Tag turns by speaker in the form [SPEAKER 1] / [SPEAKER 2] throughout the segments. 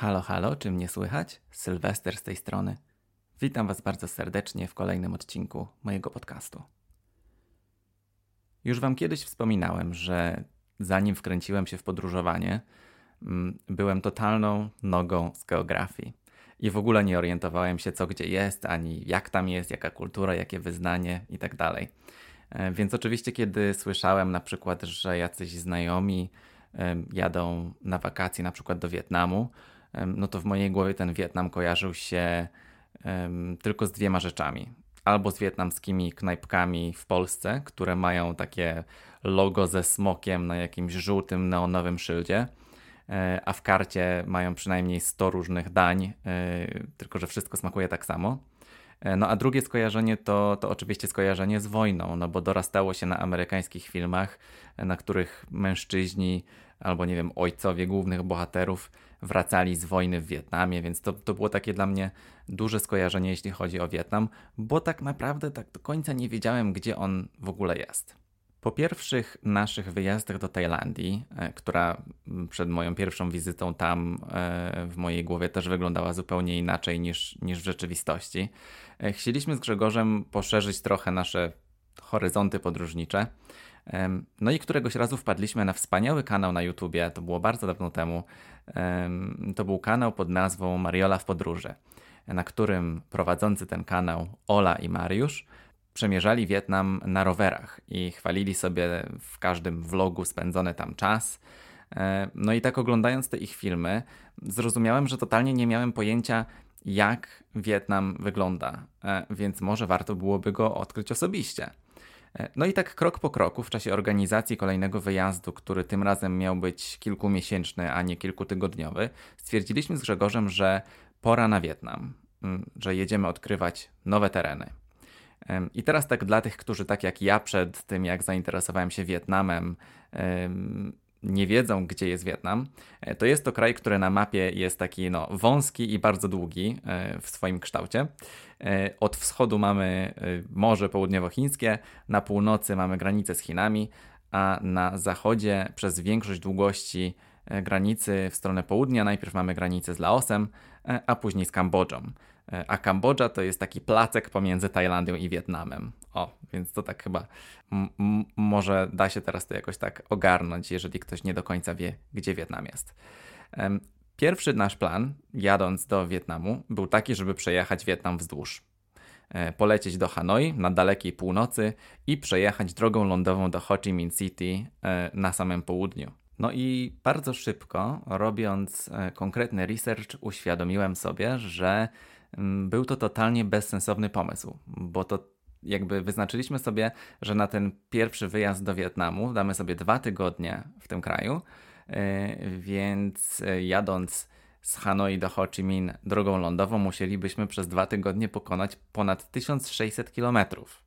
[SPEAKER 1] Halo, halo, czy mnie słychać? Sylwester z tej strony. Witam Was bardzo serdecznie w kolejnym odcinku mojego podcastu. Już Wam kiedyś wspominałem, że zanim wkręciłem się w podróżowanie, mm, byłem totalną nogą z geografii i w ogóle nie orientowałem się, co gdzie jest, ani jak tam jest, jaka kultura, jakie wyznanie itd. Tak e, więc oczywiście, kiedy słyszałem na przykład, że jacyś znajomi jadą na wakacje na przykład do Wietnamu, no to w mojej głowie ten Wietnam kojarzył się tylko z dwiema rzeczami. Albo z wietnamskimi knajpkami w Polsce, które mają takie logo ze smokiem na jakimś żółtym neonowym szyldzie, e, a w karcie mają przynajmniej 100 różnych dań, e, tylko że wszystko smakuje tak samo. E, no a drugie skojarzenie to, to oczywiście skojarzenie z wojną, no bo dorastało się na amerykańskich filmach, na których mężczyźni albo nie wiem, ojcowie głównych bohaterów wracali z wojny w Wietnamie, więc to, to było takie dla mnie duże skojarzenie, jeśli chodzi o Wietnam, bo tak naprawdę tak do końca nie wiedziałem, gdzie on w ogóle jest. Po pierwszych naszych wyjazdach do Tajlandii, e, która przed moją pierwszą wizytą tam e, w mojej głowie też wyglądała zupełnie inaczej niż, niż w rzeczywistości, e, chcieliśmy z Grzegorzem poszerzyć trochę nasze horyzonty podróżnicze. No i któregoś razu wpadliśmy na wspaniały kanał na YouTubie, to było bardzo dawno temu. To był kanał pod nazwą Mariola w podróży, na którym prowadzący ten kanał Ola i Mariusz przemierzali Wietnam na rowerach i chwalili sobie w każdym vlogu spędzony tam czas. No i tak oglądając te ich filmy, zrozumiałem, że totalnie nie miałem pojęcia, jak Wietnam wygląda, e, więc może warto byłoby go odkryć osobiście. E, no i tak krok po kroku w czasie organizacji kolejnego wyjazdu, który tym razem miał być kilkumiesięczny, a nie kilkutygodniowy, stwierdziliśmy z Grzegorzem, że pora na Wietnam, mm, że jedziemy odkrywać nowe tereny. I teraz tak dla tych, którzy tak jak ja przed tym, jak zainteresowałem się Wietnamem, nie wiedzą, gdzie jest Wietnam, e, to jest to kraj, który na mapie jest taki no, wąski i bardzo długi e, w swoim kształcie. E, od wschodu mamy Morze Południowochińskie, na północy mamy granicę z Chinami, a na zachodzie przez większość długości granicy w stronę południa najpierw mamy granicę z Laosem, a później z Kambodżą. A Kambodża to jest taki placek pomiędzy Tajlandią i Wietnamem. O, więc to tak chyba może da się teraz to jakoś tak ogarnąć, jeżeli ktoś nie do końca wie, gdzie Wietnam jest. Pierwszy nasz plan, jadąc do Wietnamu, był taki, żeby przejechać Wietnam wzdłuż. E, polecieć do Hanoi na dalekiej północy i przejechać drogą lądową do Ho Chi Minh City e, na samym południu. No i bardzo szybko, robiąc e, konkretny research, uświadomiłem sobie, że mm, był to totalnie bezsensowny pomysł, bo to jakby wyznaczyliśmy sobie, że na ten pierwszy wyjazd do Wietnamu damy sobie dwa tygodnie w tym kraju, e, więc e, jadąc z Hanoi do Ho Chi Minh drogą lądową musielibyśmy przez dwa tygodnie pokonać ponad 1600 kilometrów.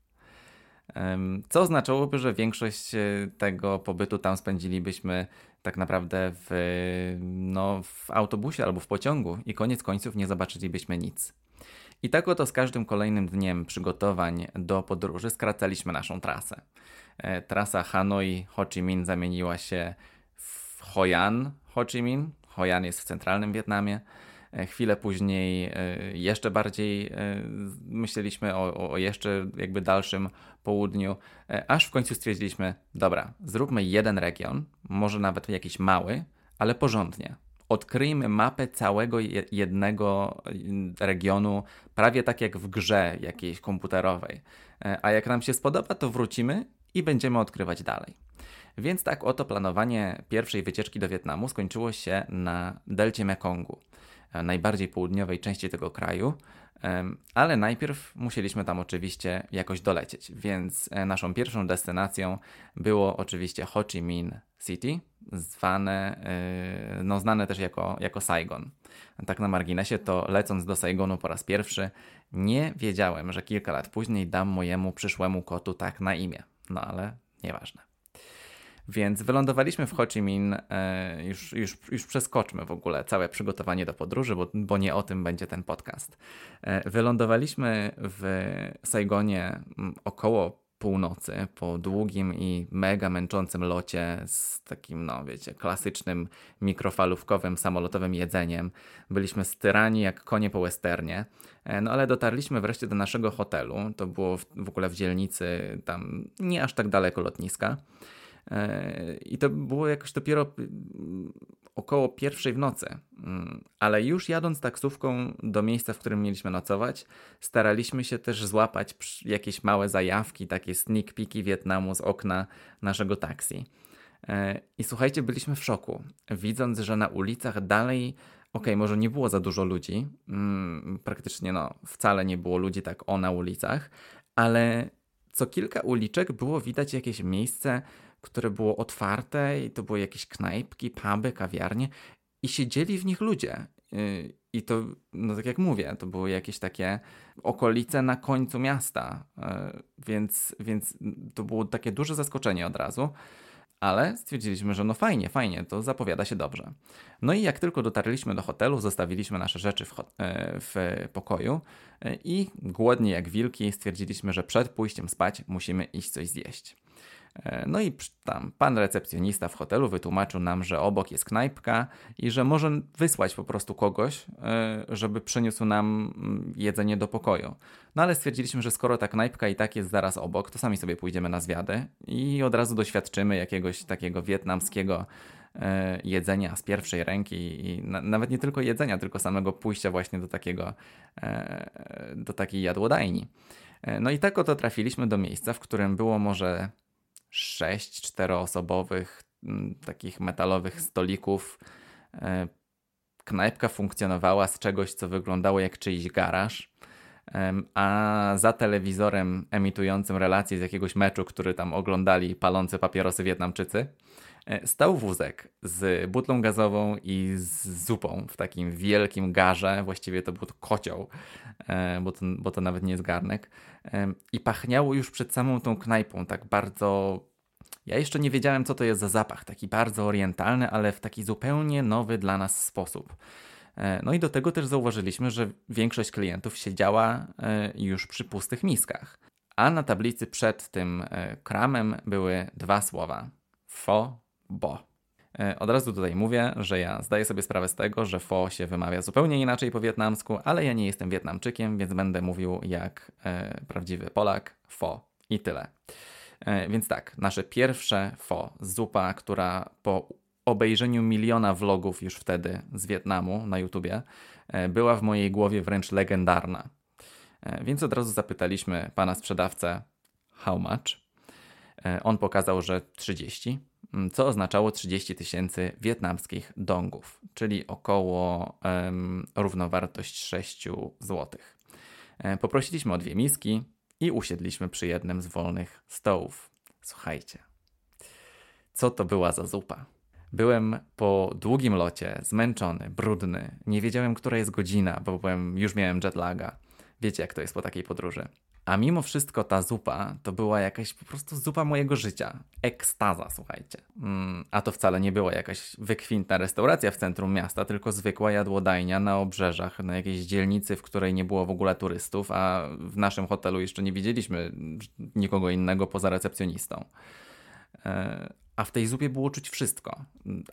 [SPEAKER 1] Co oznaczałoby, że większość e, tego pobytu tam spędzilibyśmy tak naprawdę w, no, w autobusie albo w pociągu i koniec końców nie zobaczylibyśmy nic. I tak oto z każdym kolejnym dniem przygotowań do podróży skracaliśmy naszą trasę. E, trasa Hanoi-Ho Chi Minh zamieniła się w Hoi An Ho Chi Minh. Hoi An jest w centralnym Wietnamie. E, chwilę później e, jeszcze bardziej myśleliśmy o, o, jeszcze jakby dalszym południu, aż w końcu stwierdziliśmy, dobra, zróbmy jeden region, może nawet jakiś mały, ale porządnie odkryjmy mapę całego jednego regionu, prawie tak jak w grze jakiejś komputerowej. E, a jak nam się spodoba, to wrócimy i będziemy odkrywać dalej. Więc tak oto planowanie pierwszej wycieczki do Wietnamu skończyło się na delcie Mekongu, e, najbardziej południowej części tego kraju, ale najpierw musieliśmy tam oczywiście jakoś dolecieć, więc e, naszą pierwszą destinacją było oczywiście Ho Chi Minh City, zwane, e, no znane też jako, jako Saigon. Tak na marginesie, to lecąc do Saigonu po raz pierwszy, nie wiedziałem, że kilka lat później dam mojemu przyszłemu kotu tak na imię. No ale nieważne. Więc wylądowaliśmy w Ho Chi Minh, e, już, już, już przeskoczmy w ogóle całe przygotowanie do podróży, bo, bo nie o tym będzie ten podcast. E, wylądowaliśmy w Saigonie około północy, po długim i mega męczącym locie z takim, no wiecie, klasycznym mikrofalówkowym samolotowym jedzeniem. Byliśmy styrani jak konie po westernie, e, no ale dotarliśmy wreszcie do naszego hotelu. To było w, w ogóle w dzielnicy tam nie aż tak daleko lotniska. I to było jakoś dopiero około pierwszej w nocy, mm, ale już jadąc taksówką do miejsca, w którym mieliśmy nocować, staraliśmy się też złapać jakieś małe zajawki, takie sneak peeki Wietnamu z okna naszego taksi. E, I słuchajcie, byliśmy w szoku, widząc, że na ulicach dalej, ok, może nie było za dużo ludzi, mm, praktycznie no, wcale nie było ludzi tak o na ulicach, ale co kilka uliczek było widać jakieś miejsce, które było otwarte i to były jakieś knajpki, puby, kawiarnie i siedzieli w nich ludzie. Y, I to, no tak jak mówię, to były jakieś takie okolice na końcu miasta, y, więc, więc to było takie duże zaskoczenie od razu. Ale stwierdziliśmy, że no fajnie, fajnie, to zapowiada się dobrze. No i jak tylko dotarliśmy do hotelu, zostawiliśmy nasze rzeczy w, y, w pokoju i głodni jak wilki stwierdziliśmy, że przed pójściem spać musimy iść coś zjeść. E, no i tam pan recepcjonista w hotelu wytłumaczył nam, że obok jest knajpka i że może wysłać po prostu kogoś, e, żeby przyniósł nam mm, jedzenie do pokoju. No ale stwierdziliśmy, że skoro ta knajpka i tak jest zaraz obok, to sami sobie pójdziemy na zwiady i od razu doświadczymy jakiegoś takiego wietnamskiego e, jedzenia z pierwszej ręki i nawet nie tylko jedzenia, tylko samego pójścia właśnie do takiego, do takiej jadłodajni. No i tak oto trafiliśmy do miejsca, w którym było może sześć czteroosobowych mm, takich metalowych stolików. E, knajpka funkcjonowała z czegoś, co wyglądało jak czyjś garaż, a za telewizorem emitującym relacje z jakiegoś meczu, który tam oglądali palące papierosy Wietnamczycy, e, stał wózek z butlą gazową i z zupą w takim wielkim garze, właściwie to był kocioł, e, bo to, bo to nawet nie jest garnek, i pachniało już przed samą tą knajpą, tak bardzo. Ja jeszcze nie wiedziałem, co to jest za zapach, taki bardzo orientalny, ale w taki zupełnie nowy dla nas sposób. E, no i do tego też zauważyliśmy, że większość klientów siedziała e, już przy pustych miskach. A na tablicy przed tym e, kramem były dwa słowa: fo, bo. E, od razu tutaj mówię, że ja zdaję sobie sprawę z tego, że fo się wymawia zupełnie inaczej po wietnamsku, ale ja nie jestem Wietnamczykiem, więc będę mówił jak e, prawdziwy Polak, fo i tyle. E, więc tak, nasze pierwsze fo, zupa, która po obejrzeniu miliona vlogów już wtedy z Wietnamu na YouTubie, e, była w mojej głowie wręcz legendarna. E, więc od razu zapytaliśmy pana sprzedawcę, how much? E, on pokazał, że 30. Mm, co oznaczało 30 tysięcy wietnamskich dongów, czyli około um, równowartość 6 zł. E, poprosiliśmy o dwie miski i usiedliśmy przy jednym z wolnych stołów. Słuchajcie, co to była za zupa? Byłem po długim locie, zmęczony, brudny, nie wiedziałem, która jest godzina, bo byłem, już miałem jetlaga. Wiecie, jak to jest po takiej podróży. A mimo wszystko ta zupa to była jakaś po prostu zupa mojego życia. Ekstaza, słuchajcie. Mm, a to wcale nie była jakaś wykwintna restauracja w centrum miasta, tylko zwykła jadłodajnia na obrzeżach, na jakiejś dzielnicy, w której nie było w ogóle turystów, a w naszym hotelu jeszcze nie widzieliśmy nikogo innego poza recepcjonistą. E, a w tej zupie było czuć wszystko.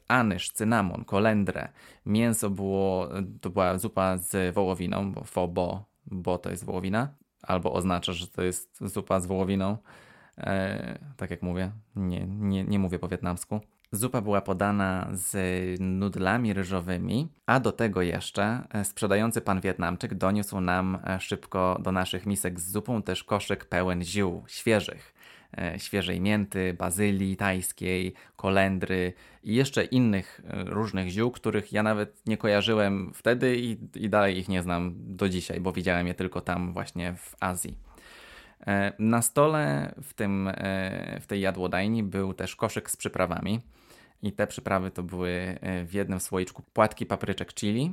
[SPEAKER 1] Anyż, cynamon, kolendrę, mięso było, to była zupa z wołowiną, bo fo bo, bo to jest wołowina albo oznacza, że to jest zupa z wołowiną. E, tak jak mówię, nie, nie, nie mówię po wietnamsku. Zupa była podana z nudlami ryżowymi, a do tego jeszcze e, sprzedający pan Wietnamczyk doniósł nam e, szybko do naszych misek z zupą też koszyk pełen ziół świeżych. E, świeżej mięty, bazylii tajskiej, kolendry i jeszcze innych e, różnych ziół, których ja nawet nie kojarzyłem wtedy i, i dalej ich nie znam do dzisiaj, bo widziałem je tylko tam właśnie w Azji. E, na stole w, tym, w tej jadłodajni był też koszyk z przyprawami i te przyprawy to były w jednym słoiczku płatki papryczek chili,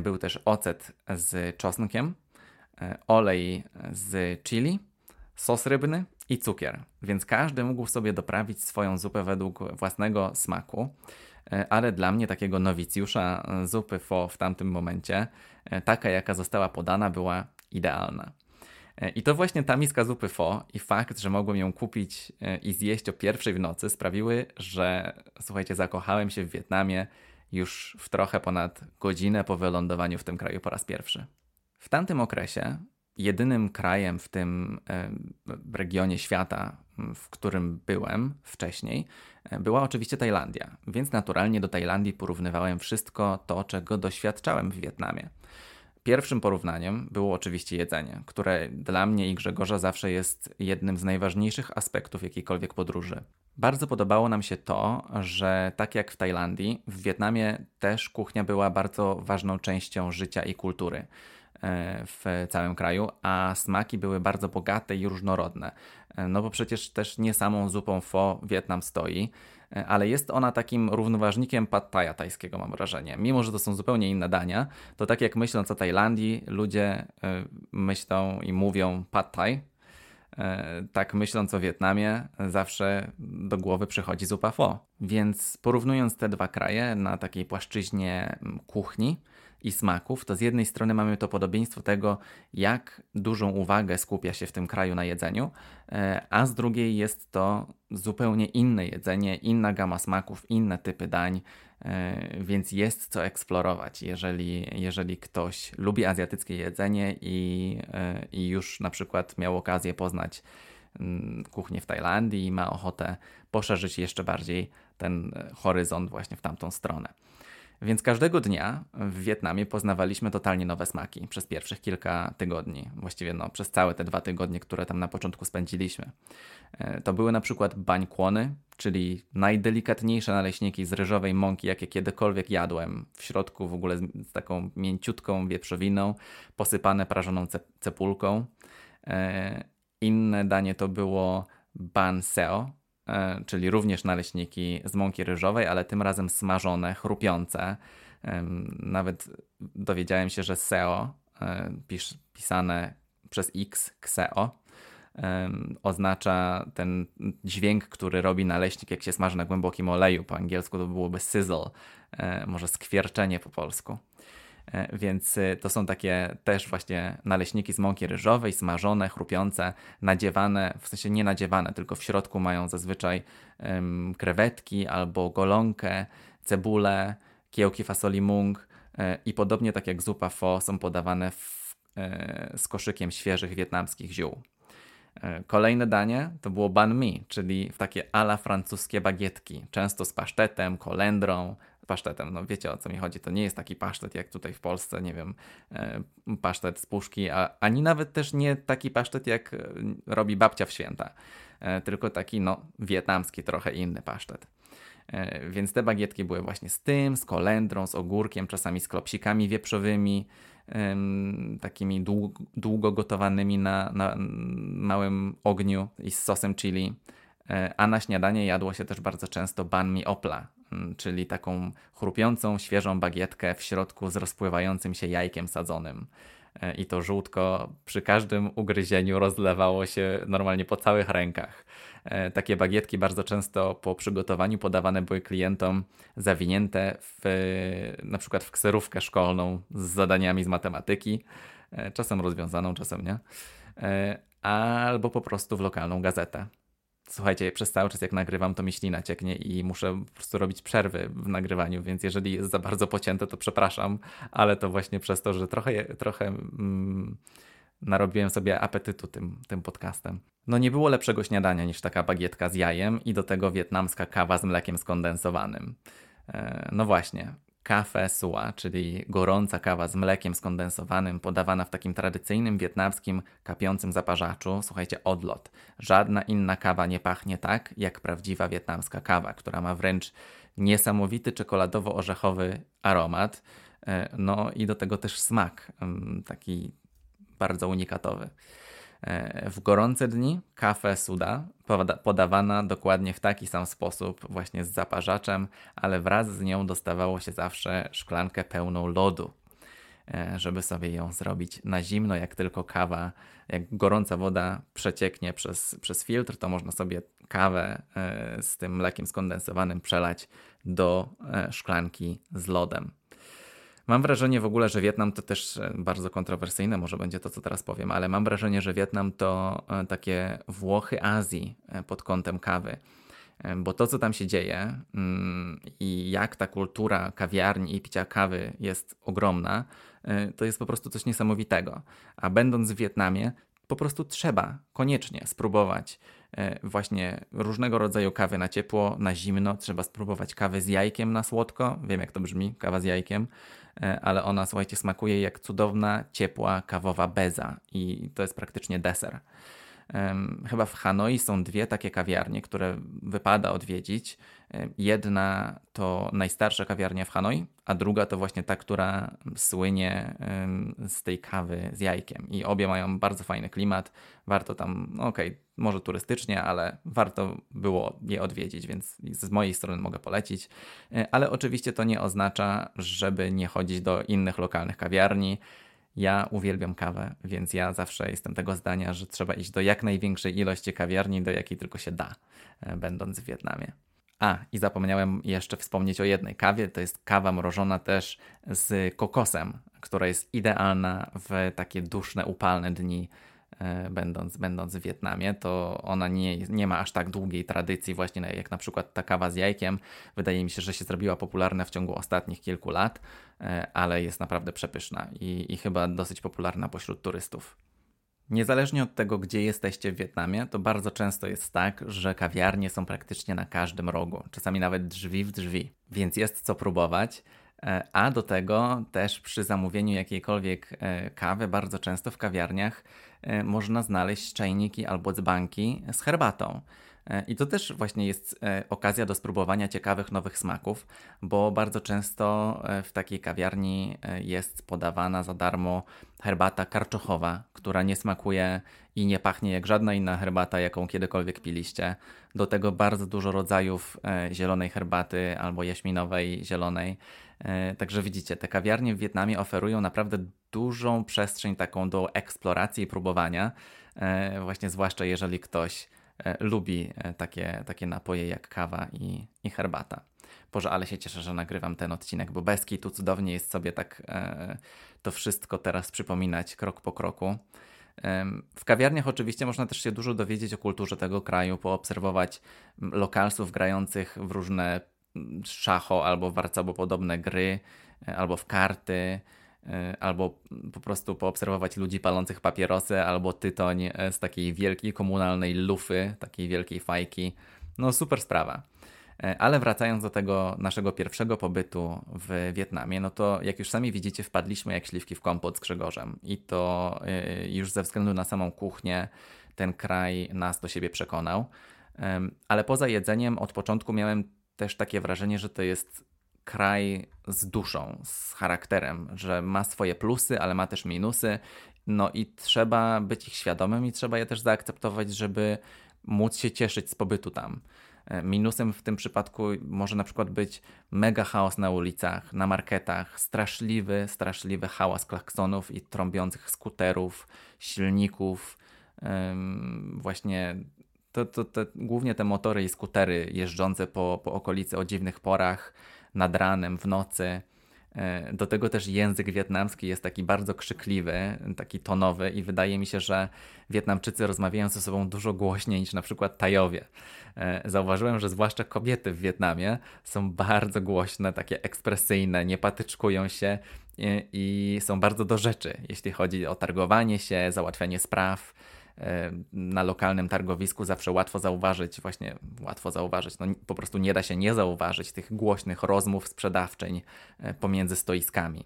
[SPEAKER 1] był też ocet z czosnkiem, olej z chili, sos rybny i cukier, więc każdy mógł sobie doprawić swoją zupę według własnego smaku. E, ale dla mnie, takiego nowicjusza e, zupy fo w tamtym momencie, e, taka jaka została podana, była idealna. I to właśnie ta miska zupy fo i fakt, że mogłem ją kupić i zjeść o pierwszej w nocy sprawiły, że słuchajcie, zakochałem się w Wietnamie już w trochę ponad godzinę po wylądowaniu w tym kraju po raz pierwszy. W tamtym okresie jedynym krajem w tym regionie świata, w którym byłem wcześniej, e, była oczywiście Tajlandia, więc naturalnie do Tajlandii porównywałem wszystko to, czego doświadczałem w Wietnamie. Pierwszym porównaniem było oczywiście jedzenie, które dla mnie i Grzegorza zawsze jest jednym z najważniejszych aspektów jakiejkolwiek podróży. Bardzo podobało nam się to, że tak jak w Tajlandii, w Wietnamie też kuchnia była bardzo ważną częścią życia i kultury. E, w całym kraju, a smaki były bardzo bogate i różnorodne. E, no bo przecież też nie samą zupą pho Wietnam stoi, e, ale jest ona takim równoważnikiem pad thai'a tajskiego, mam wrażenie. Mimo, że to są zupełnie inne dania, to tak jak myśląc o Tajlandii, ludzie myślą i mówią pad thai, tak myśląc o Wietnamie, zawsze do głowy przychodzi zupa pho. Więc porównując te dwa kraje na takiej płaszczyźnie kuchni, i smaków, to z jednej strony mamy to podobieństwo tego, jak dużą uwagę skupia się w tym kraju na jedzeniu, e, a z drugiej jest to zupełnie inne jedzenie, inna gama smaków, inne typy dań, e, więc jest co eksplorować. Jeżeli, jeżeli ktoś lubi azjatyckie jedzenie i, e, i już na przykład miał okazję poznać mm, kuchnię w Tajlandii i ma ochotę poszerzyć jeszcze bardziej ten horyzont właśnie w tamtą stronę. Więc każdego dnia w Wietnamie poznawaliśmy totalnie nowe smaki przez pierwszych kilka tygodni, właściwie no, przez całe te dwa tygodnie, które tam na początku spędziliśmy. E, to były na przykład bańkłony, czyli najdelikatniejsze naleśniki z ryżowej mąki, jakie kiedykolwiek jadłem. W środku w ogóle z, taką mięciutką wieprzowiną, posypane prażoną cepulką. E, inne danie to było ban seo, czyli również naleśniki z mąki ryżowej, ale tym razem smażone, chrupiące. Nawet dowiedziałem się, że SEO, e, pis pisane przez X, XEO, oznacza ten dźwięk, który robi naleśnik, jak się smaży na głębokim oleju. Po angielsku to byłoby sizzle, e, może skwierczenie po polsku. E, więc y, to są takie też właśnie naleśniki z mąki ryżowej, smażone, chrupiące, nadziewane, w sensie nie nadziewane, tylko w środku mają zazwyczaj krewetki albo golonkę, cebulę, kiełki fasoli mung e, i podobnie tak jak zupa pho są podawane w, e, z koszykiem świeżych wietnamskich ziół. Kolejne danie to było banh mi, czyli w takie ala francuskie bagietki, często z pasztetem, kolendrą, pasztetem. No wiecie o co mi chodzi. To nie jest taki pasztet jak tutaj w Polsce, nie wiem, e, pasztet z puszki, a, ani nawet też nie taki pasztet jak e, robi babcia w święta, e, tylko taki no wietnamski, trochę inny pasztet. Więc te bagietki były właśnie z tym, z kolendrą, z ogórkiem, czasami z klopsikami wieprzowymi, takimi długo gotowanymi na, na małym ogniu i z sosem chili. A na śniadanie jadło się też bardzo często ban mi opla, czyli taką chrupiącą, świeżą bagietkę w środku z rozpływającym się jajkiem sadzonym. E, I to żółtko przy każdym ugryzieniu rozlewało się normalnie po całych rękach. E, takie bagietki bardzo często po przygotowaniu podawane były klientom zawinięte w, na przykład w kserówkę szkolną z zadaniami z matematyki, e, czasem rozwiązaną, czasem nie, albo po prostu w lokalną gazetę. Słuchajcie, przez cały czas jak nagrywam, to mi ślina cieknie i muszę po prostu robić przerwy w nagrywaniu, więc jeżeli jest za bardzo pocięte, to przepraszam, ale to właśnie przez to, że trochę, trochę mm, narobiłem sobie apetytu tym, tym podcastem. No nie było lepszego śniadania niż taka bagietka z jajem i do tego wietnamska kawa z mlekiem skondensowanym. E, no właśnie, Kafe sua, czyli gorąca kawa z mlekiem skondensowanym, podawana w takim tradycyjnym wietnamskim kapiącym zaparzaczu. Słuchajcie, odlot. Żadna inna kawa nie pachnie tak, jak prawdziwa wietnamska kawa, która ma wręcz niesamowity czekoladowo-orzechowy aromat. E, no i do tego też smak, taki bardzo unikatowy. E, w gorące dni kafę suda podawana dokładnie w taki sam sposób, właśnie z zaparzaczem, ale wraz z nią dostawało się zawsze szklankę pełną lodu, e, żeby sobie ją zrobić na zimno, jak tylko kawa, jak gorąca woda przecieknie przez, przez filtr, to można sobie kawę e, z tym mlekiem skondensowanym przelać do szklanki z lodem. Mam wrażenie w ogóle, że Wietnam to też e, bardzo kontrowersyjne, może będzie to, co teraz powiem, ale mam wrażenie, że Wietnam to e, takie Włochy Azji e, pod kątem kawy. Bo to, co tam się dzieje mm, i jak ta kultura kawiarni i picia kawy jest ogromna, to jest po prostu coś niesamowitego. A będąc w Wietnamie, po prostu trzeba koniecznie spróbować właśnie różnego rodzaju kawy na ciepło, na zimno. Trzeba spróbować kawy z jajkiem na słodko. Wiem, jak to brzmi, kawa z jajkiem. E, ale ona, słuchajcie, smakuje jak cudowna, ciepła, kawowa beza i to jest praktycznie deser. Chyba w Hanoi są dwie takie kawiarnie, które wypada odwiedzić. Jedna to najstarsza kawiarnia w Hanoi, a druga to właśnie ta, która słynie z tej kawy z jajkiem. I obie mają bardzo fajny klimat. Warto tam, no okej, okay, może turystycznie, ale warto było je odwiedzić, więc z mojej strony mogę polecić. E, ale oczywiście to nie oznacza, żeby nie chodzić do innych lokalnych kawiarni. Ja uwielbiam kawę, więc ja zawsze jestem tego zdania, że trzeba iść do jak największej ilości kawiarni, do jakiej tylko się da, e, będąc w Wietnamie. A, i zapomniałem jeszcze wspomnieć o jednej kawie. To jest kawa mrożona też z kokosem, która jest idealna w takie duszne, upalne dni będąc, będąc w Wietnamie, to ona nie, nie ma aż tak długiej tradycji, właśnie jak na przykład ta kawa z jajkiem. Wydaje mi się, że się zrobiła popularna w ciągu ostatnich kilku lat, e, ale jest naprawdę przepyszna i, i chyba dosyć popularna pośród turystów. Niezależnie od tego, gdzie jesteście w Wietnamie, to bardzo często jest tak, że kawiarnie są praktycznie na każdym rogu, czasami nawet drzwi w drzwi, więc jest co próbować. E, a do tego też przy zamówieniu jakiejkolwiek e, kawy, bardzo często w kawiarniach e, można znaleźć czajniki albo dzbanki z herbatą. I to też właśnie jest okazja do spróbowania ciekawych nowych smaków, bo bardzo często w takiej kawiarni jest podawana za darmo herbata karczochowa, która nie smakuje i nie pachnie jak żadna inna herbata, jaką kiedykolwiek piliście. Do tego bardzo dużo rodzajów zielonej herbaty albo jaśminowej, zielonej. E, także widzicie, te kawiarnie w Wietnamie oferują naprawdę dużą przestrzeń taką do eksploracji i próbowania, e, właśnie zwłaszcza jeżeli ktoś e, lubi takie, takie napoje jak kawa i, i herbata. Boże, ale się cieszę, że nagrywam ten odcinek, bo bez tu cudownie jest sobie tak to wszystko teraz przypominać krok po kroku. W kawiarniach oczywiście można też się dużo dowiedzieć o kulturze tego kraju, poobserwować lokalsów grających w różne szacho albo warcabu podobne gry, e, albo w karty, e, albo po prostu poobserwować ludzi palących papierosy, albo tytoń e, z takiej wielkiej komunalnej lufy, takiej wielkiej fajki. No super sprawa. Ale wracając do tego naszego pierwszego pobytu w Wietnamie, no to jak już sami widzicie, wpadliśmy jak śliwki w kompot z Grzegorzem. I to już ze względu na samą kuchnię ten kraj nas do siebie przekonał. Ale poza jedzeniem od początku miałem też takie wrażenie, że to jest kraj z duszą, z charakterem, że ma swoje plusy, ale ma też minusy. No i trzeba być ich świadomym i trzeba je też zaakceptować, żeby móc się cieszyć z pobytu tam. E, minusem w tym przypadku może na przykład być mega chaos na ulicach, na marketach, straszliwy, straszliwy hałas klaksonów i trąbiących skuterów, silników, właśnie to, to, to głównie te motory i skutery jeżdżące po, po okolicy o dziwnych porach, nad ranem, w nocy. E, do tego też język wietnamski jest taki bardzo krzykliwy, taki tonowy i wydaje mi się, że Wietnamczycy rozmawiają ze sobą dużo głośniej niż na przykład Tajowie. E, zauważyłem, że zwłaszcza kobiety w Wietnamie są bardzo głośne, takie ekspresyjne, nie patyczkują się i, i są bardzo do rzeczy, jeśli chodzi o targowanie się, załatwianie spraw E, na lokalnym targowisku zawsze łatwo zauważyć, właśnie łatwo zauważyć, no po prostu nie da się nie zauważyć tych głośnych rozmów sprzedawczeń e, pomiędzy stoiskami.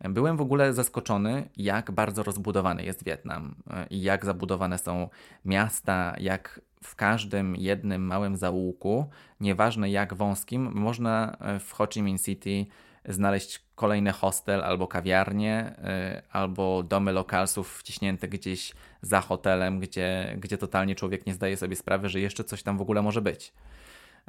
[SPEAKER 1] Byłem w ogóle zaskoczony, jak bardzo rozbudowany jest Wietnam e, i jak zabudowane są miasta, jak w każdym jednym małym zaułku, nieważne jak wąskim, można w Ho Chi Minh City znaleźć kolejny hostel albo kawiarnię, y, albo domy lokalsów wciśnięte gdzieś za hotelem, gdzie, gdzie totalnie człowiek nie zdaje sobie sprawy, że jeszcze coś tam w ogóle może być.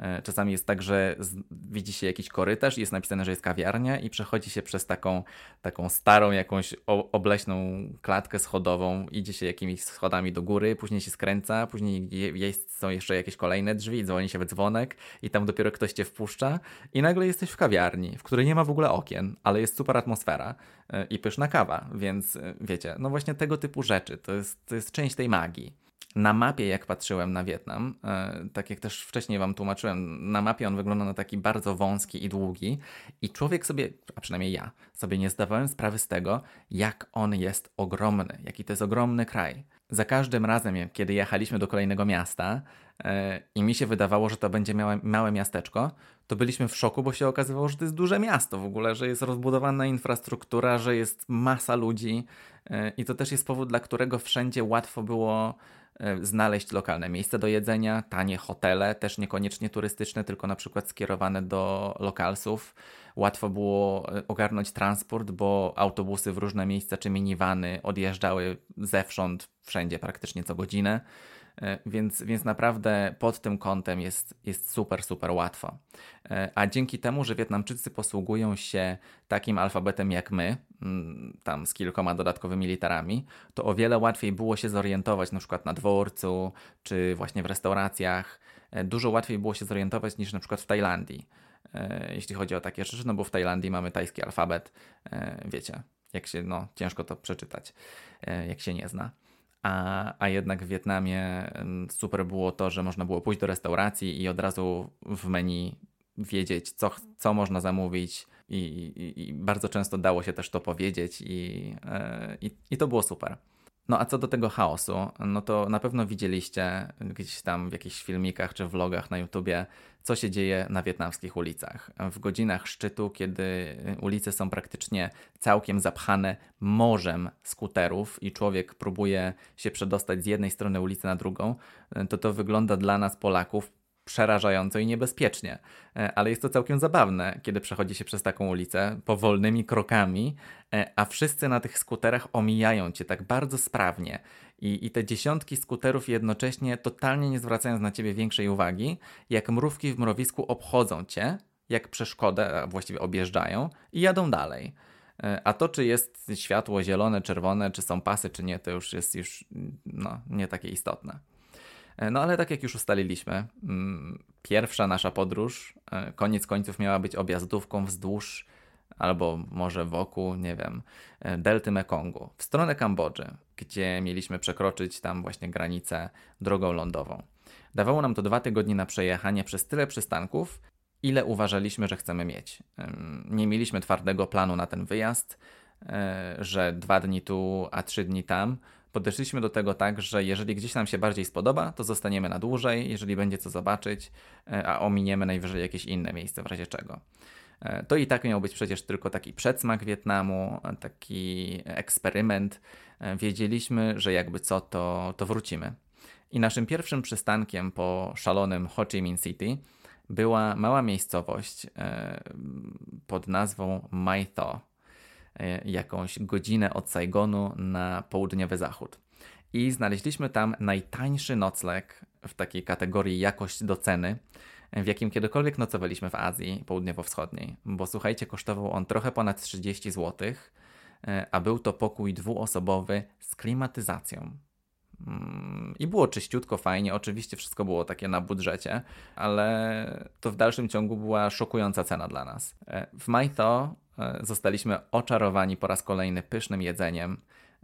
[SPEAKER 1] E, czasami jest tak, że widzi się jakiś korytarz i jest napisane, że jest kawiarnia i przechodzi się przez taką, taką starą jakąś obleśną klatkę schodową, idzie się jakimiś schodami do góry, później się skręca, później jest, są jeszcze jakieś kolejne drzwi, dzwoni się w dzwonek i tam dopiero ktoś cię wpuszcza i nagle jesteś w kawiarni, w której nie ma w ogóle okien, ale jest super atmosfera e, i pyszna kawa, więc e, wiecie, no właśnie tego typu rzeczy, to jest, to jest część tej magii na mapie, jak patrzyłem na Wietnam, e, tak jak też wcześniej Wam tłumaczyłem, na mapie on wygląda na taki bardzo wąski i długi, i człowiek sobie, a przynajmniej ja, sobie nie zdawałem sprawy z tego, jak on jest ogromny, jaki to jest ogromny kraj. Za każdym razem, kiedy jechaliśmy do kolejnego miasta e, i mi się wydawało, że to będzie małe, małe miasteczko, to byliśmy w szoku, bo się okazywało, że to jest duże miasto w ogóle, że jest rozbudowana infrastruktura, że jest masa ludzi e, i to też jest powód, dla którego wszędzie łatwo było znaleźć lokalne miejsce do jedzenia, tanie hotele, też niekoniecznie turystyczne, tylko na przykład skierowane do lokalsów. Łatwo było e, ogarnąć transport, bo autobusy w różne miejsca czy minivany odjeżdżały zewsząd, wszędzie praktycznie co godzinę. E, więc, więc naprawdę pod tym kątem jest, jest super, super łatwo. E, a dzięki temu, że Wietnamczycy posługują się takim alfabetem jak my, mm, tam z kilkoma dodatkowymi literami, to o wiele łatwiej było się zorientować na przykład na dworcu, czy właśnie w restauracjach. E, dużo łatwiej było się zorientować niż na przykład w Tajlandii, jeśli chodzi o takie rzeczy, no bo w Tajlandii mamy tajski alfabet, wiecie, jak się, no ciężko to przeczytać, jak się nie zna a, a jednak w Wietnamie super było to, że można było pójść do restauracji i od razu w menu wiedzieć, co, co można zamówić. I, i, I, bardzo często dało się też to powiedzieć, i, e, i, i to było super. No a co do tego chaosu, no to na pewno widzieliście gdzieś tam w jakichś filmikach czy vlogach na YouTubie, co się dzieje na wietnamskich ulicach. W godzinach szczytu, kiedy ulice są praktycznie całkiem zapchane morzem skuterów i człowiek próbuje się przedostać z jednej strony ulicy na drugą, to to wygląda dla nas Polaków przerażająco i niebezpiecznie. E, ale jest to całkiem zabawne, kiedy przechodzi się przez taką ulicę powolnymi krokami, e, a wszyscy na tych skuterach omijają cię tak bardzo sprawnie. I, I te dziesiątki skuterów jednocześnie, totalnie nie zwracając na ciebie większej uwagi, jak mrówki w mrowisku obchodzą cię, jak przeszkodę, a właściwie objeżdżają i jadą dalej. E, a to, czy jest światło zielone, czerwone, czy są pasy, czy nie, to już jest już no, nie takie istotne. E, no ale tak jak już ustaliliśmy, mm, pierwsza nasza podróż e, koniec końców miała być objazdówką wzdłuż albo może wokół, nie wiem, e, delty Mekongu, w stronę Kambodży, gdzie mieliśmy przekroczyć tam właśnie granicę drogą lądową. Dawało nam to dwa tygodnie na przejechanie przez tyle przystanków, ile uważaliśmy, że chcemy mieć. Nie mieliśmy twardego planu na ten wyjazd, że dwa dni tu, a trzy dni tam podeszliśmy do tego tak, że jeżeli gdzieś nam się bardziej spodoba, to zostaniemy na dłużej, jeżeli będzie co zobaczyć, e, a ominiemy najwyżej jakieś inne miejsce w razie czego. E, to i tak miał być przecież tylko taki przedsmak Wietnamu, taki eksperyment. E, wiedzieliśmy, że jakby co, to, to wrócimy. I naszym pierwszym przystankiem po szalonym Ho Chi Minh City była mała miejscowość pod nazwą Mai Tho E, jakąś godzinę od Saigonu na południowy zachód. I znaleźliśmy tam najtańszy nocleg w takiej kategorii jakość do ceny, w jakim kiedykolwiek nocowaliśmy w Azji Południowo-Wschodniej. Bo słuchajcie, kosztował on trochę ponad 30 zł, e, a był to pokój dwuosobowy z klimatyzacją. Mm, I było czyściutko, fajnie. Oczywiście wszystko było takie na budżecie, ale to w dalszym ciągu była szokująca cena dla nas. E, w Majto E, zostaliśmy oczarowani po raz kolejny pysznym jedzeniem,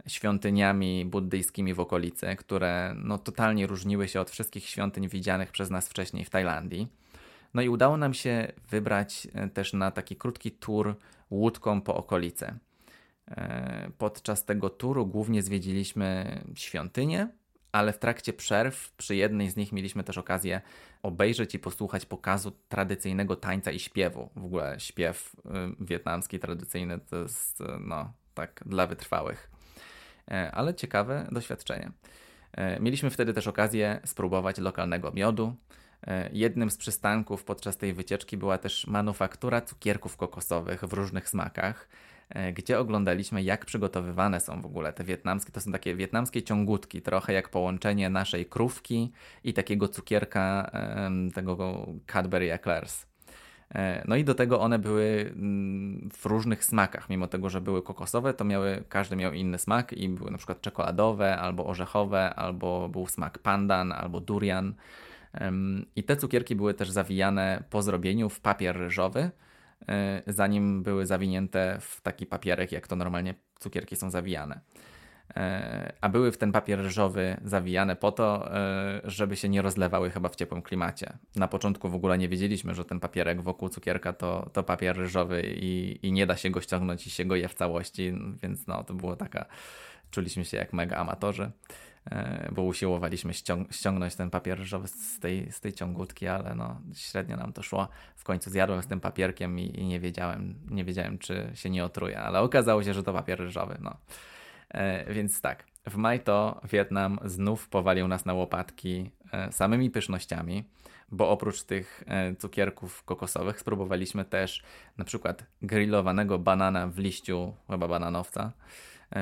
[SPEAKER 1] świątyniami buddyjskimi w okolicy, które no, totalnie różniły się od wszystkich świątyń widzianych przez nas wcześniej w Tajlandii. No i udało nam się wybrać e, też na taki krótki tour łódką po okolicy. E, podczas tego turu głównie zwiedziliśmy świątynie, ale w trakcie przerw przy jednej z nich mieliśmy też okazję obejrzeć i posłuchać pokazu tradycyjnego tańca i śpiewu. W ogóle śpiew y, wietnamski tradycyjny to jest y, no, tak dla wytrwałych. E, ale ciekawe doświadczenie. E, mieliśmy wtedy też okazję spróbować lokalnego miodu. E, jednym z przystanków podczas tej wycieczki była też manufaktura cukierków kokosowych w różnych smakach. E, gdzie oglądaliśmy, jak przygotowywane są w ogóle te wietnamskie. To są takie wietnamskie ciągutki, trochę jak połączenie naszej krówki i takiego cukierka, tego Cadbury Eclairs. E, no i do tego one były mm, w różnych smakach, mimo tego, że były kokosowe, to miały, każdy miał inny smak i były na przykład czekoladowe, albo orzechowe, albo był smak pandan, albo durian. I te cukierki były też zawijane po zrobieniu w papier ryżowy, zanim były zawinięte w taki papierek, jak to normalnie cukierki są zawijane. E, a były w ten papier ryżowy zawijane po to, e, żeby się nie rozlewały chyba w ciepłym klimacie. Na początku w ogóle nie wiedzieliśmy, że ten papierek wokół cukierka to, to papier ryżowy i, i nie da się go ściągnąć i się go je w całości, więc no to było taka, czuliśmy się jak mega amatorzy, e, bo usiłowaliśmy ściąg ściągnąć ten papier ryżowy z tej, z tej ciągutki, ale no średnio nam to szło. W końcu zjadłem z tym papierkiem i, i nie wiedziałem, nie wiedziałem czy się nie otruje, ale okazało się, że to papier ryżowy, no. E, więc tak, w maj to Wietnam znów powalił nas na łopatki e, samymi pysznościami, bo oprócz tych e, cukierków kokosowych spróbowaliśmy też na przykład grillowanego banana w liściu chyba bananowca.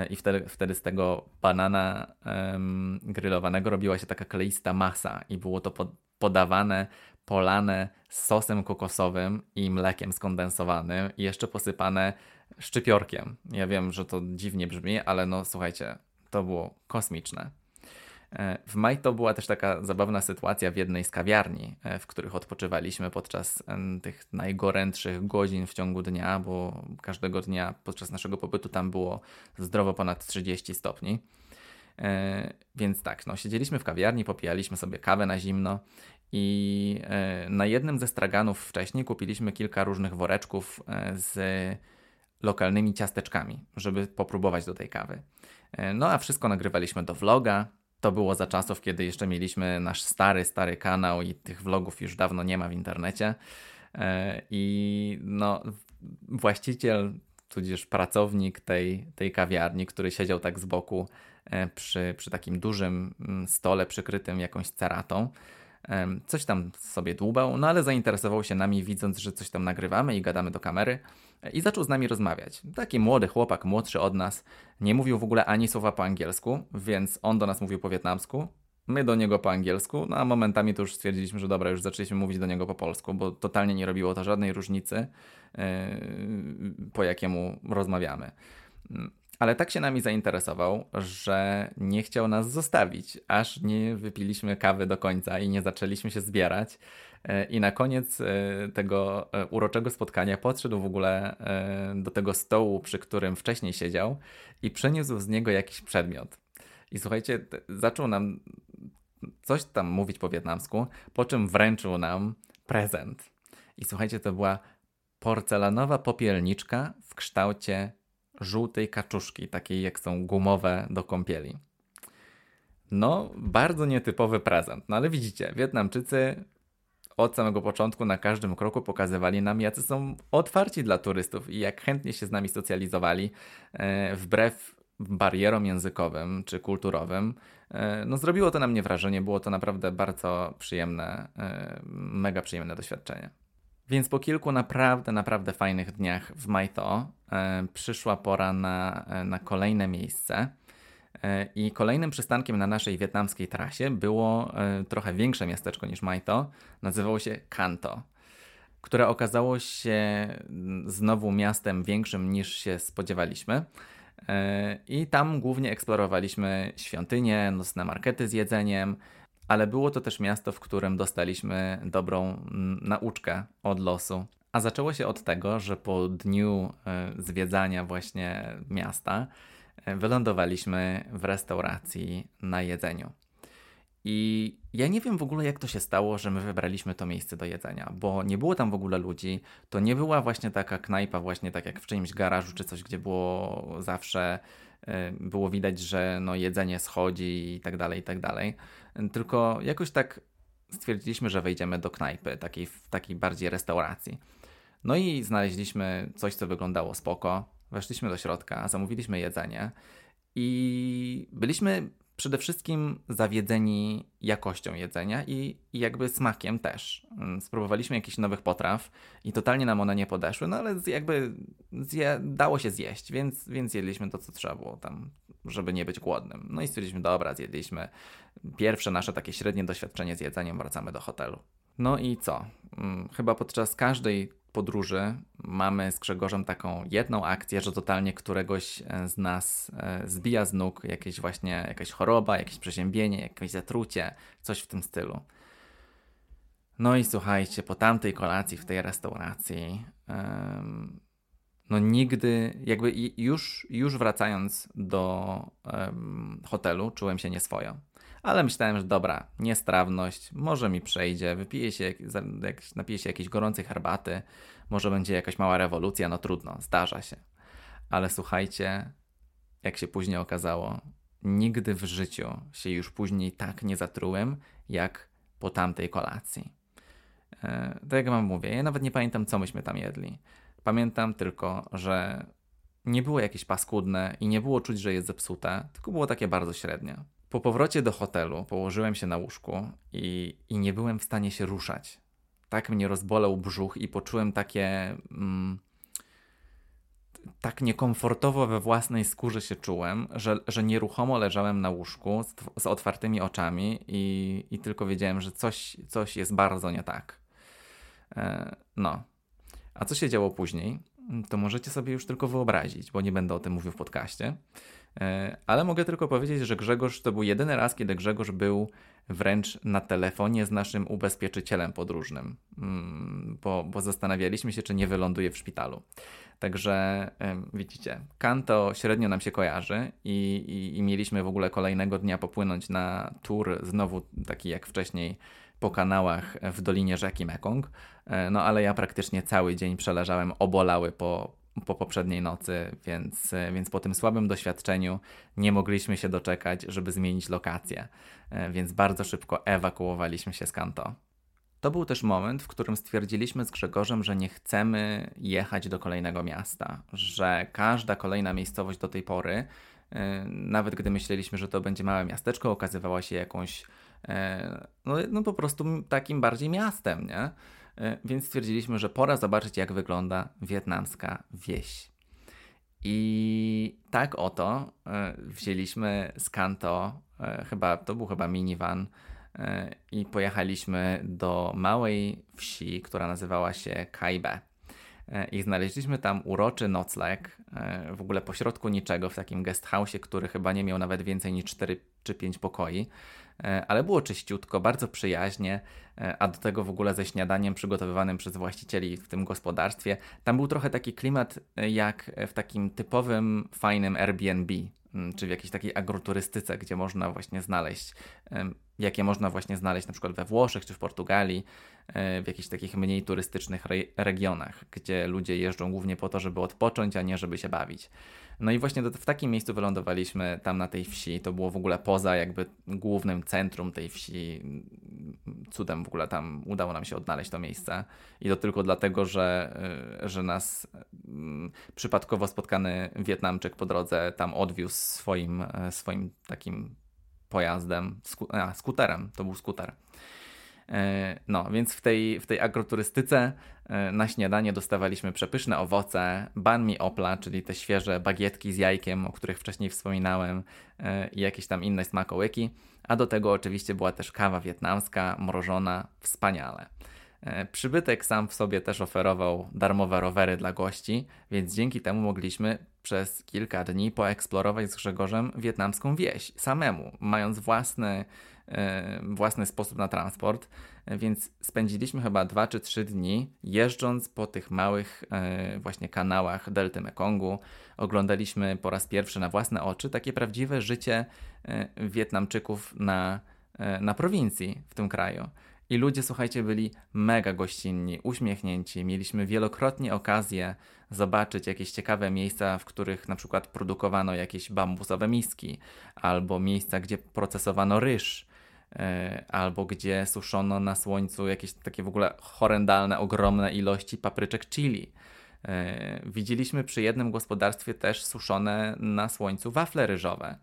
[SPEAKER 1] I wtedy, wtedy z tego banana um, grillowanego robiła się taka kleista masa i było to podawane, polane sosem kokosowym i mlekiem skondensowanym i jeszcze posypane szczypiorkiem. Ja wiem, że to dziwnie brzmi, ale no słuchajcie, to było kosmiczne. E, w maj to była też taka zabawna sytuacja w jednej z kawiarni, e, w których odpoczywaliśmy podczas tych najgorętszych godzin w ciągu dnia, bo każdego dnia podczas naszego pobytu tam było zdrowo ponad 30 stopni. E, więc tak, no, siedzieliśmy w kawiarni, popijaliśmy sobie kawę na zimno i na jednym ze straganów wcześniej kupiliśmy kilka różnych woreczków z lokalnymi ciasteczkami, żeby popróbować do tej kawy. E, no a wszystko nagrywaliśmy do vloga. To było za czasów, kiedy jeszcze mieliśmy nasz stary, stary kanał i tych vlogów już dawno nie ma w internecie. E, I no, właściciel, tudzież pracownik tej, tej kawiarni, który siedział tak z boku e, przy, przy takim dużym mm, stole przykrytym jakąś ceratą, Coś tam sobie dłubał, no ale zainteresował się nami, widząc, że coś tam nagrywamy i gadamy do kamery i zaczął z nami rozmawiać. Taki młody chłopak, młodszy od nas, nie mówił w ogóle ani słowa po angielsku, więc on do nas mówił po wietnamsku, my do niego po angielsku, no a momentami to już stwierdziliśmy, że dobra, już zaczęliśmy mówić do niego po polsku, bo totalnie nie robiło to żadnej różnicy, yy, po jakiemu rozmawiamy. Ale tak się nami zainteresował, że nie chciał nas zostawić, aż nie wypiliśmy kawy do końca i nie zaczęliśmy się zbierać. E, I na koniec e, tego e, uroczego spotkania podszedł w ogóle do tego stołu, przy którym wcześniej siedział i przeniósł z niego jakiś przedmiot. I słuchajcie, zaczął nam coś tam mówić po wietnamsku, po czym wręczył nam prezent. I słuchajcie, to była porcelanowa popielniczka w kształcie żółtej kaczuszki, takiej jak są gumowe do kąpieli. No, bardzo nietypowy prezent. No ale widzicie, Wietnamczycy od samego początku na każdym kroku pokazywali nam, jacy są otwarci dla turystów i jak chętnie się z nami socjalizowali, e, wbrew barierom językowym czy kulturowym. E, no, zrobiło to na mnie wrażenie, było to naprawdę bardzo przyjemne, e, mega przyjemne doświadczenie. Więc po kilku naprawdę, naprawdę fajnych dniach w Majto przyszła pora na, na kolejne miejsce. E, I kolejnym przystankiem na naszej wietnamskiej trasie było e, trochę większe miasteczko niż Majto. Nazywało się Kanto, które okazało się znowu miastem większym niż się spodziewaliśmy. E, I tam głównie eksplorowaliśmy świątynie, nocne markety z jedzeniem, ale było to też miasto, w którym dostaliśmy dobrą mm, nauczkę od losu. A zaczęło się od tego, że po dniu zwiedzania właśnie miasta wylądowaliśmy w restauracji na jedzeniu. I ja nie wiem w ogóle, jak to się stało, że my wybraliśmy to miejsce do jedzenia, bo nie było tam w ogóle ludzi. To nie była właśnie taka knajpa, właśnie tak jak w czyimś garażu czy coś, gdzie było zawsze, e, było widać, że no jedzenie schodzi i tak dalej, i tak dalej. Tylko jakoś tak stwierdziliśmy, że wejdziemy do knajpy, takiej, takiej bardziej restauracji. No i znaleźliśmy coś, co wyglądało spoko. Weszliśmy do środka, zamówiliśmy jedzenie i byliśmy przede wszystkim zawiedzeni jakością jedzenia i, i, jakby smakiem też. Mm, spróbowaliśmy jakichś nowych potraw i totalnie nam one nie podeszły, no ale jakby zje, dało się zjeść, więc, więc jedliśmy to, co trzeba było tam, żeby nie być głodnym. No i stwierdziliśmy, dobra, zjedliśmy pierwsze nasze takie średnie doświadczenie z jedzeniem, wracamy do hotelu. No i co? Mm, chyba podczas każdej podróży mamy z Grzegorzem taką jedną akcję, że totalnie któregoś e, z nas e, zbija z nóg jakieś właśnie jakaś choroba, jakieś przeziębienie, jakieś zatrucie, coś w tym stylu. No i słuchajcie, po tamtej kolacji w tej restauracji, no nigdy, jakby już, już wracając do hotelu, czułem się nieswojo ale myślałem, że dobra, niestrawność, może mi przejdzie, wypiję się, napiję się jakiejś gorącej herbaty, może będzie jakaś mała rewolucja, no trudno, zdarza się. Ale słuchajcie, jak się później okazało, nigdy w życiu się już później tak nie zatrułem, jak po tamtej kolacji. E, tak jak wam mówię, ja nawet nie pamiętam, co myśmy tam jedli. Pamiętam tylko, że nie było jakieś paskudne i nie było czuć, że jest zepsute, tylko było takie bardzo średnie. Po powrocie do hotelu położyłem się na łóżku i, i nie byłem w stanie się ruszać. Tak mnie rozbolał brzuch i poczułem takie. Mm, tak niekomfortowo we własnej skórze się czułem, że, że nieruchomo leżałem na łóżku z, z otwartymi oczami i, i tylko wiedziałem, że coś, coś jest bardzo nie tak. E, no. A co się działo później, to możecie sobie już tylko wyobrazić, bo nie będę o tym mówił w podcaście. E, ale mogę tylko powiedzieć, że Grzegorz to był jedyny raz, kiedy Grzegorz był wręcz na telefonie z naszym ubezpieczycielem podróżnym, mm, bo, bo zastanawialiśmy się, czy nie wyląduje w szpitalu. Także widzicie, Kanto średnio nam się kojarzy i, i, i mieliśmy w ogóle kolejnego dnia popłynąć na tour, znowu taki jak wcześniej po kanałach w dolinie rzeki Mekong. E, no ale ja praktycznie cały dzień przeleżałem obolały po, po poprzedniej nocy, więc, więc po tym słabym doświadczeniu nie mogliśmy się doczekać, żeby zmienić lokację, e, więc bardzo szybko ewakuowaliśmy się z Kanto. To był też moment, w którym stwierdziliśmy z Grzegorzem, że nie chcemy jechać do kolejnego miasta, że każda kolejna miejscowość do tej pory, e, nawet gdy myśleliśmy, że to będzie małe miasteczko, okazywała się jakąś, e, no, no po prostu takim bardziej miastem, nie? E, więc stwierdziliśmy, że pora zobaczyć, jak wygląda wietnamska wieś. I tak oto e, wzięliśmy z Kanto, e, chyba, to był chyba minivan, i pojechaliśmy do małej wsi, która nazywała się Kaibe. I znaleźliśmy tam uroczy nocleg, w ogóle pośrodku niczego, w takim guest house, który chyba nie miał nawet więcej niż 4 czy 5 pokoi. E, ale było czyściutko, bardzo przyjaźnie, e, a do tego w ogóle ze śniadaniem przygotowywanym przez właścicieli w tym gospodarstwie. Tam był trochę taki klimat e, jak w takim typowym, fajnym Airbnb, mm, czy w jakiejś takiej agroturystyce, gdzie można właśnie znaleźć, jakie można właśnie znaleźć na przykład we Włoszech czy w Portugalii, w jakichś takich mniej turystycznych regionach, gdzie ludzie jeżdżą głównie po to, żeby odpocząć, a nie żeby się bawić. No i właśnie do, w takim miejscu wylądowaliśmy tam na tej wsi. To było w ogóle poza jakby głównym centrum tej wsi. Cudem w ogóle tam udało nam się odnaleźć to miejsce. I to tylko dlatego, że, y, że nas mm, przypadkowo spotkany Wietnamczyk po drodze tam odwiózł swoim, e, swoim takim pojazdem, sku, a, skuterem. To był skuter. E, no, więc w tej, w tej agroturystyce na śniadanie dostawaliśmy przepyszne owoce, ban mi opla, czyli te świeże bagietki z jajkiem, o których wcześniej wspominałem, e, i jakieś tam inne smakołyki. A do tego oczywiście była też kawa wietnamska, mrożona, wspaniale. Przybytek sam w sobie też oferował darmowe rowery dla gości, więc dzięki temu mogliśmy przez kilka dni poeksplorować z Grzegorzem wietnamską wieś samemu, mając własny E, własny sposób na transport, więc spędziliśmy chyba dwa czy trzy dni jeżdżąc po tych małych e, właśnie kanałach delty Mekongu. Oglądaliśmy po raz pierwszy na własne oczy takie prawdziwe życie e, Wietnamczyków na, na prowincji w tym kraju. I ludzie, słuchajcie, byli mega gościnni, uśmiechnięci. Mieliśmy wielokrotnie okazję zobaczyć jakieś ciekawe miejsca, w których na przykład produkowano jakieś bambusowe miski, albo miejsca, gdzie procesowano ryż, E, albo gdzie suszono na słońcu jakieś takie w ogóle horrendalne, ogromne ilości papryczek chili. E, widzieliśmy przy jednym gospodarstwie też suszone na słońcu wafle ryżowe.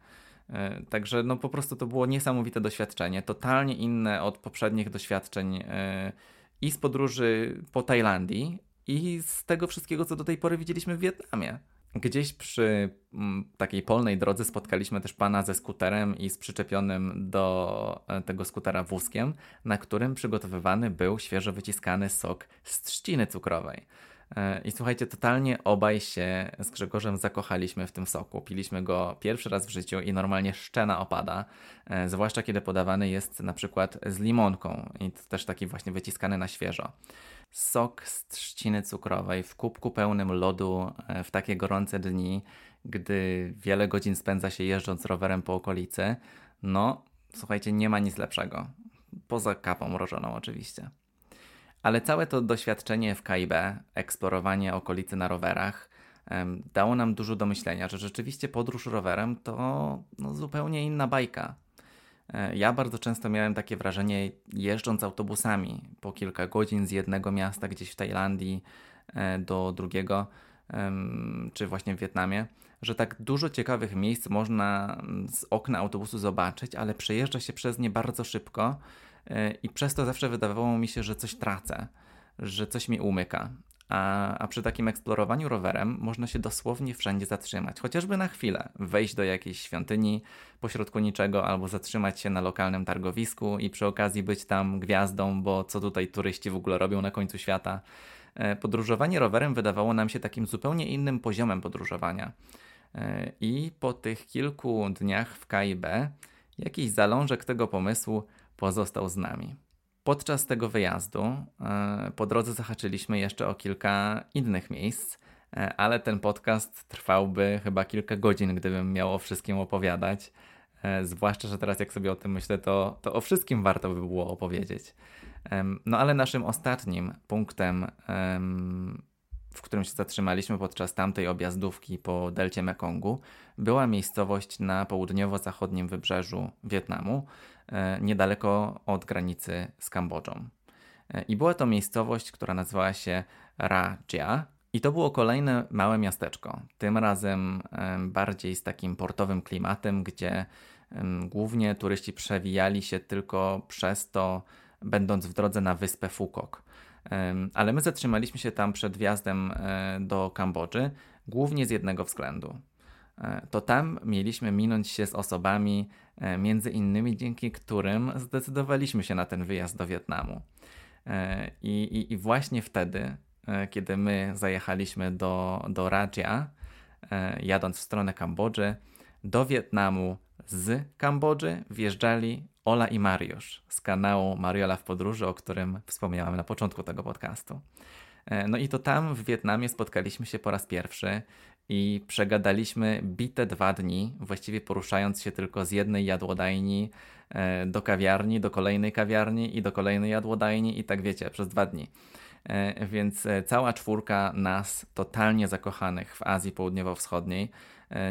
[SPEAKER 1] Także no po prostu to było niesamowite doświadczenie, totalnie inne od poprzednich doświadczeń i z podróży po Tajlandii, i z tego wszystkiego, co do tej pory widzieliśmy w Wietnamie. Gdzieś przy mm, takiej polnej drodze spotkaliśmy też pana ze skuterem i z przyczepionym do e, tego skutera wózkiem, na którym przygotowywany był świeżo wyciskany sok z trzciny cukrowej. E, I słuchajcie, totalnie obaj się z Grzegorzem zakochaliśmy w tym soku. Piliśmy go pierwszy raz w życiu i normalnie szczena opada, e, zwłaszcza kiedy podawany jest na przykład z limonką i to też taki właśnie wyciskany na świeżo sok z trzciny cukrowej w kubku pełnym lodu e, w takie gorące dni, gdy wiele godzin spędza się jeżdżąc rowerem po okolicy, no słuchajcie, nie ma nic lepszego. Poza kapą mrożoną oczywiście. Ale całe to doświadczenie w KIB, eksplorowanie okolicy na rowerach, dało nam dużo do myślenia, że rzeczywiście podróż rowerem to no, zupełnie inna bajka. E, ja bardzo często miałem takie wrażenie, jeżdżąc autobusami po kilka godzin z jednego miasta gdzieś w Tajlandii e, do drugiego, czy właśnie w Wietnamie, że tak dużo ciekawych miejsc można mm, z okna autobusu zobaczyć, ale przejeżdża się przez nie bardzo szybko i przez to zawsze wydawało mi się, że coś tracę, że coś mi umyka. A, a przy takim eksplorowaniu rowerem można się dosłownie wszędzie zatrzymać, chociażby na chwilę, wejść do jakiejś świątyni pośrodku niczego, albo zatrzymać się na lokalnym targowisku i przy okazji być tam gwiazdą, bo co tutaj turyści w ogóle robią na końcu świata. E, podróżowanie rowerem wydawało nam się takim zupełnie innym poziomem podróżowania. E, I po tych kilku dniach w KIB jakiś zalążek tego pomysłu pozostał z nami. Podczas tego wyjazdu e, po drodze zahaczyliśmy jeszcze o kilka innych miejsc, e, ale ten podcast trwałby chyba kilka godzin, gdybym miał o wszystkim opowiadać. E, zwłaszcza, że teraz jak sobie o tym myślę, to, to o wszystkim warto by było opowiedzieć. No ale naszym ostatnim punktem, w którym się zatrzymaliśmy podczas tamtej objazdówki po delcie Mekongu, była miejscowość na południowo-zachodnim wybrzeżu Wietnamu, niedaleko od granicy z Kambodżą. E, I była to miejscowość, która nazywała się Rajia. I to było kolejne małe miasteczko. Tym razem bardziej z takim portowym klimatem, gdzie głównie turyści przewijali się tylko przez to, będąc w drodze na wyspę Fukok. Ale my zatrzymaliśmy się tam przed wjazdem e, do Kambodży, głównie z jednego względu. To tam mieliśmy minąć się z osobami, E, między innymi dzięki którym zdecydowaliśmy się na ten wyjazd do Wietnamu. E, I, i, i właśnie wtedy, e, kiedy my zajechaliśmy do, do Rajia, jadąc w stronę Kambodży, do Wietnamu z Kambodży wjeżdżali Ola i Mariusz z kanału Mariola w podróży, o którym wspomniałem na początku tego podcastu. No i to tam w Wietnamie spotkaliśmy się po raz pierwszy i przegadaliśmy bite dwa dni, właściwie poruszając się tylko z jednej jadłodajni e, do kawiarni, do kolejnej kawiarni i do kolejnej jadłodajni i tak wiecie, przez dwa dni. E, więc e, cała czwórka nas, totalnie zakochanych w Azji Południowo-Wschodniej,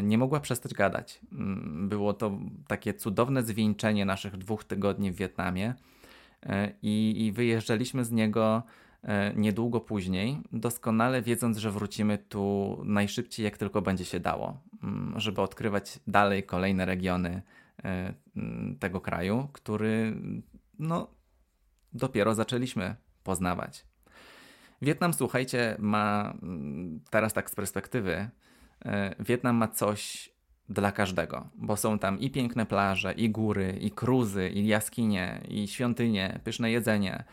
[SPEAKER 1] nie mogła przestać gadać. Mm, było to takie cudowne zwieńczenie naszych dwóch tygodni w Wietnamie i, i wyjeżdżaliśmy z niego niedługo później, doskonale wiedząc, że wrócimy tu najszybciej, jak tylko będzie się dało, mm, żeby odkrywać dalej kolejne regiony e, mm, tego kraju, który no, dopiero zaczęliśmy poznawać. Wietnam, słuchajcie, ma mm, teraz tak z perspektywy, e, Wietnam ma coś dla każdego, bo są tam i piękne plaże, i góry, i kruzy, i jaskinie, i świątynie, pyszne jedzenie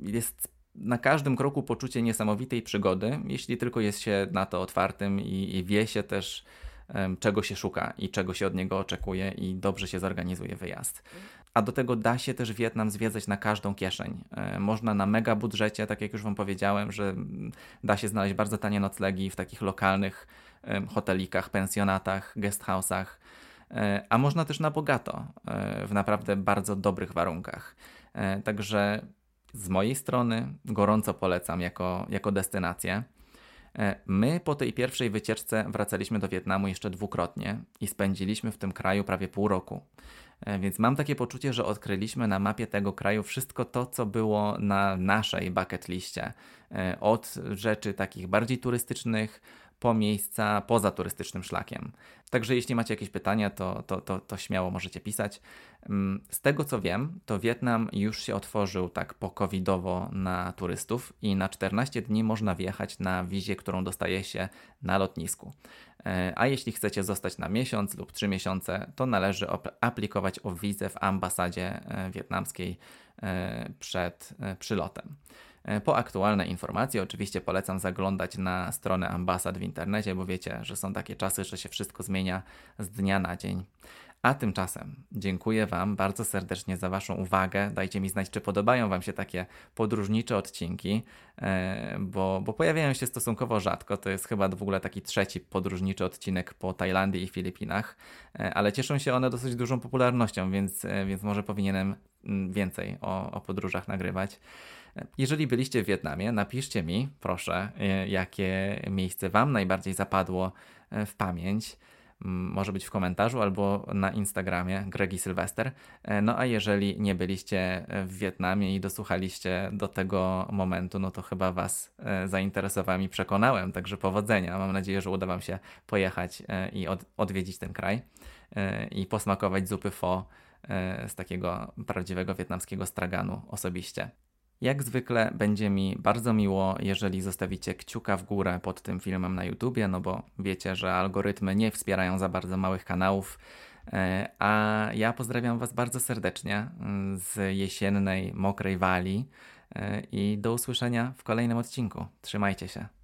[SPEAKER 1] jest na każdym kroku poczucie niesamowitej przygody, jeśli tylko jest się na to otwartym i, i wie się też, czego się szuka i czego się od niego oczekuje, i dobrze się zorganizuje wyjazd. A do tego da się też Wietnam zwiedzać na każdą kieszeń. E, można na mega budżecie, tak jak już Wam powiedziałem, że da się znaleźć bardzo tanie noclegi w takich lokalnych hotelikach, pensjonatach, guesthouse'ach, e, a można też na bogato, e, w naprawdę bardzo dobrych warunkach. E, także z mojej strony gorąco polecam jako, jako destynację. E, my po tej pierwszej wycieczce wracaliśmy do Wietnamu jeszcze dwukrotnie i spędziliśmy w tym kraju prawie pół roku. E, więc mam takie poczucie, że odkryliśmy na mapie tego kraju wszystko to, co było na naszej bucket liście. Od rzeczy takich bardziej turystycznych, po miejsca poza turystycznym szlakiem. Także jeśli macie jakieś pytania, to, to, to, to śmiało możecie pisać. Mm, z tego co wiem, to Wietnam już się otworzył tak po covidowo na turystów i na 14 dni można wjechać na wizie, którą dostaje się na lotnisku. E, a jeśli chcecie zostać na miesiąc lub trzy miesiące, to należy aplikować o wizę w ambasadzie e, wietnamskiej e, przed przylotem. Po aktualne informacje oczywiście polecam zaglądać na stronę ambasad w internecie, bo wiecie, że są takie czasy, że się wszystko zmienia z dnia na dzień. A tymczasem dziękuję Wam bardzo serdecznie za Waszą uwagę. Dajcie mi znać, czy podobają Wam się takie podróżnicze odcinki, e, bo, bo pojawiają się stosunkowo rzadko. To jest chyba w ogóle taki trzeci podróżniczy odcinek po Tajlandii i Filipinach, e, ale cieszą się one dosyć dużą popularnością, więc, e, więc może powinienem mm, więcej o, o podróżach nagrywać. Jeżeli byliście w Wietnamie, napiszcie mi, proszę, jakie miejsce Wam najbardziej zapadło w pamięć może być w komentarzu albo na Instagramie Gregi Sylwester. E, no a jeżeli nie byliście w Wietnamie i dosłuchaliście do tego momentu, no to chyba Was e, zainteresowałem i przekonałem, także powodzenia. Mam nadzieję, że uda Wam się pojechać e, i od, odwiedzić ten kraj i posmakować zupy pho z takiego prawdziwego wietnamskiego straganu osobiście. Jak zwykle będzie mi bardzo miło, jeżeli zostawicie kciuka w górę pod tym filmem na YouTubie, no bo wiecie, że algorytmy nie wspierają za bardzo małych kanałów. E, a ja pozdrawiam Was bardzo serdecznie mm, z jesiennej, mokrej wali e, i do usłyszenia w kolejnym odcinku. Trzymajcie się.